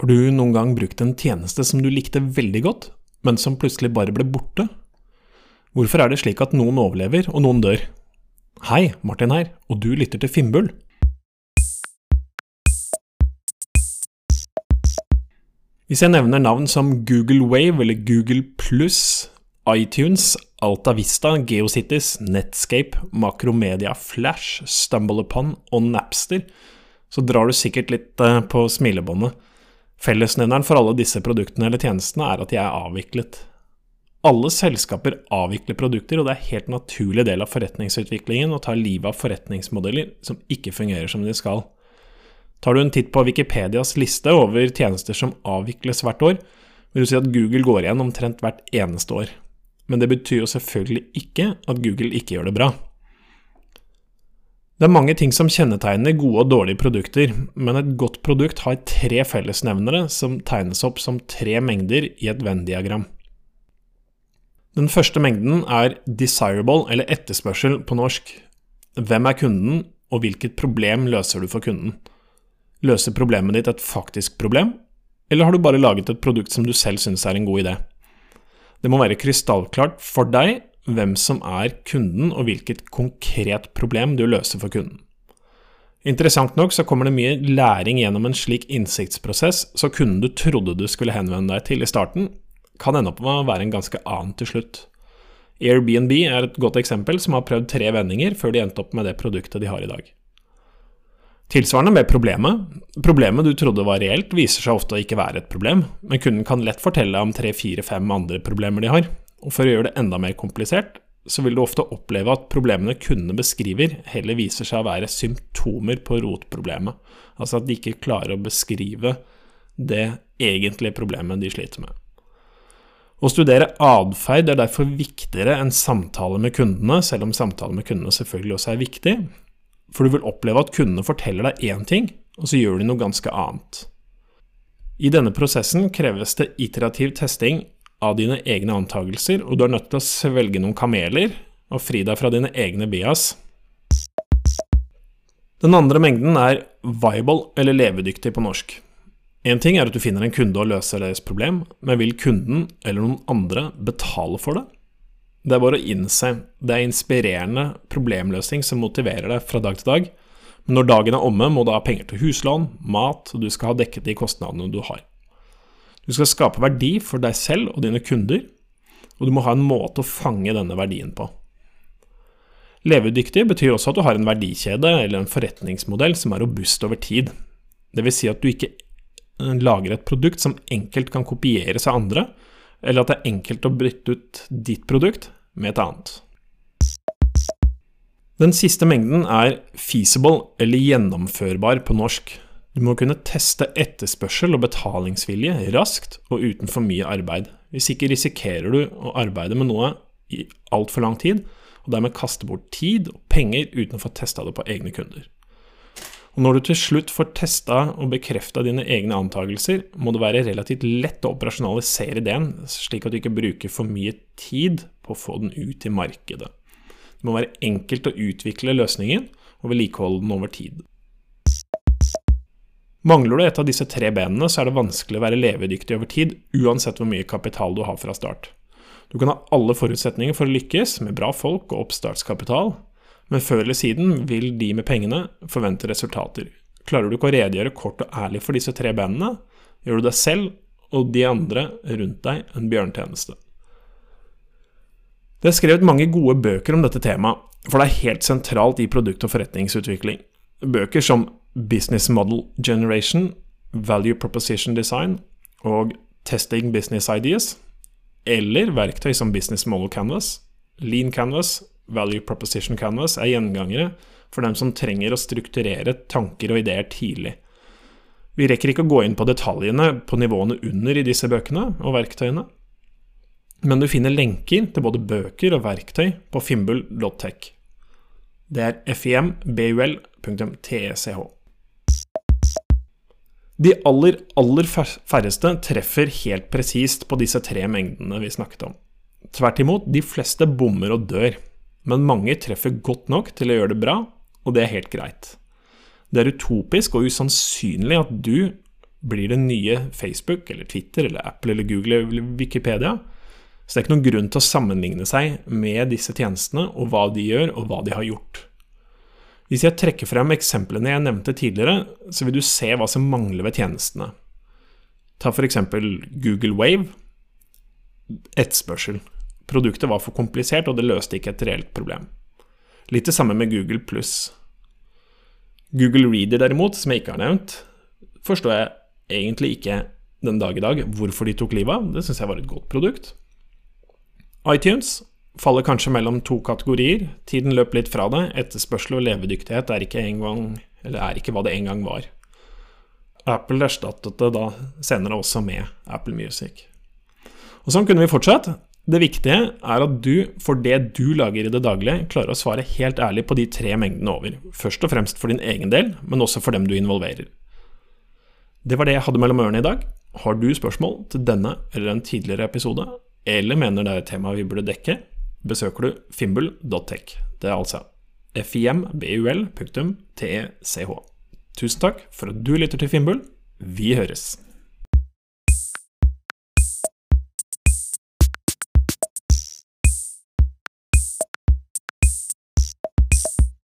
Har du noen gang brukt en tjeneste som du likte veldig godt, men som plutselig bare ble borte? Hvorfor er det slik at noen overlever og noen dør? Hei, Martin her, og du lytter til Finnbull. Hvis jeg nevner navn som Google Wave eller Google Pluss, iTunes, Alta Vista, Geocities, Netscape, Makromedia Flash, StumbleUpon og Napster, så drar du sikkert litt eh, på smilebåndet. Fellesnevneren for alle disse produktene eller tjenestene er at de er avviklet. Alle selskaper avvikler produkter, og det er en helt naturlig del av forretningsutviklingen å ta livet av forretningsmodeller som ikke fungerer som de skal. Tar du en titt på Wikipedias liste over tjenester som avvikles hvert år, vil du si at Google går igjen omtrent hvert eneste år. Men det betyr jo selvfølgelig ikke at Google ikke gjør det bra. Det er mange ting som kjennetegner gode og dårlige produkter, men et godt produkt har tre fellesnevnere som tegnes opp som tre mengder i et Venn-diagram. Den første mengden er desirable, eller etterspørsel på norsk. Hvem er kunden, og hvilket problem løser du for kunden? Løser problemet ditt et faktisk problem, eller har du bare laget et produkt som du selv syns er en god idé? Det må være krystallklart for deg hvem som er kunden, og hvilket konkret problem du løser for kunden. Interessant nok så kommer det mye læring gjennom en slik innsiktsprosess, så kunden du trodde du skulle henvende deg til i starten, kan ende opp med å være en ganske annen til slutt. Airbnb er et godt eksempel, som har prøvd tre vendinger før de endte opp med det produktet de har i dag. Tilsvarende med problemet. Problemet du trodde var reelt, viser seg ofte å ikke være et problem, men kunden kan lett fortelle om tre, fire, fem andre problemer de har, og for å gjøre det enda mer komplisert, så vil du ofte oppleve at problemene kundene beskriver, heller viser seg å være symptomer på rotproblemet. Altså at de ikke klarer å beskrive det egentlige problemet de sliter med. Å studere atferd er derfor viktigere enn samtale med kundene, selv om samtale med kundene selvfølgelig også er viktig, for du vil oppleve at kundene forteller deg én ting, og så gjør de noe ganske annet. I denne prosessen kreves det iterativ testing av dine egne antakelser, og du er nødt til å svelge noen kameler og fri deg fra dine egne bias. Den andre mengden er viable eller levedyktig på norsk. En ting er at du finner en kunde og løser deres problem, men vil kunden eller noen andre betale for det? Det er bare å innse det er inspirerende problemløsning som motiverer deg fra dag til dag, men når dagen er omme, må du ha penger til huslån, mat, og du skal ha dekket de kostnadene du har. Du skal skape verdi for deg selv og dine kunder, og du må ha en måte å fange denne verdien på. Levedyktig betyr også at du har en verdikjede eller en forretningsmodell som er robust over tid. Vil si at du ikke eh, lager et produkt som enkelt kan kopieres av andre, eller at det er enkelt å bryte ut ditt produkt med et annet. Den siste mengden er feasible, eller gjennomførbar på norsk. Du må kunne teste etterspørsel og betalingsvilje raskt og uten for mye arbeid. Hvis ikke risikerer du å arbeide med noe i altfor lang tid, og dermed kaste bort tid og penger uten å få testa det på egne kunder. Og når du til slutt får testa og bekrefta dine egne antakelser, må det være relativt lett å operasjonalisere ideen, slik at du ikke bruker for mye tid på å få den ut i markedet. Det må være enkelt å utvikle løsningen og vedlikeholde den over tid. Mangler du et av disse tre benene, så er det vanskelig å være levedyktig over tid, uansett hvor mye kapital du har fra start. Du kan ha alle forutsetninger for å lykkes, med bra folk og oppstartskapital, men før eller siden vil de med pengene forvente resultater. Klarer du ikke å redegjøre kort og ærlig for disse tre benene, gjør du deg selv og de andre rundt deg en bjørntjeneste. Det er skrevet mange gode bøker om dette temaet, for det er helt sentralt i produkt- og forretningsutvikling. Bøker som Business Model Generation, Value Proposition Design og Testing Business Ideas, eller verktøy som Business Model Canvas, Lean Canvas, Value Proposition Canvas er gjengangere for dem som trenger å strukturere tanker og ideer tidlig. Vi rekker ikke å gå inn på detaljene på nivåene under i disse bøkene og verktøyene, men du finner lenker til både bøker og verktøy på fimbul.tech. Det er fimBUL.tech. De aller, aller færreste treffer helt presist på disse tre mengdene vi snakket om. Tvert imot, de fleste bommer og dør, men mange treffer godt nok til å gjøre det bra, og det er helt greit. Det er utopisk og usannsynlig at du blir det nye Facebook eller Twitter eller Apple eller Google eller Wikipedia. Så det er ikke noen grunn til å sammenligne seg med disse tjenestene og hva de gjør, og hva de har gjort. Hvis jeg trekker frem eksemplene jeg nevnte tidligere, så vil du se hva som mangler ved tjenestene. Ta f.eks. Google Wave. Etterspørsel. Produktet var for komplisert, og det løste ikke et reelt problem. Litt det samme med Google pluss. Google Reader derimot, som jeg ikke har nevnt, forstår jeg egentlig ikke den dag i dag hvorfor de tok livet av. Det syns jeg var et godt produkt. iTunes faller kanskje mellom to kategorier. Tiden løp litt fra det. Etterspørsel og levedyktighet er ikke, gang, er ikke hva det en gang var. Apple erstattet det da senere også med Apple Music. Og Sånn kunne vi fortsatt. Det viktige er at du, for det du lager i det daglige, klarer å svare helt ærlig på de tre mengdene over. Først og fremst for din egen del, men også for dem du involverer. Det var det jeg hadde mellom ørene i dag. Har du spørsmål til denne eller en tidligere episode, eller mener det er et tema vi burde dekke, besøker du fimbul.tech. Det er altså fimbul.tech. Tusen takk for at du lytter til Fimbul. Vi høres.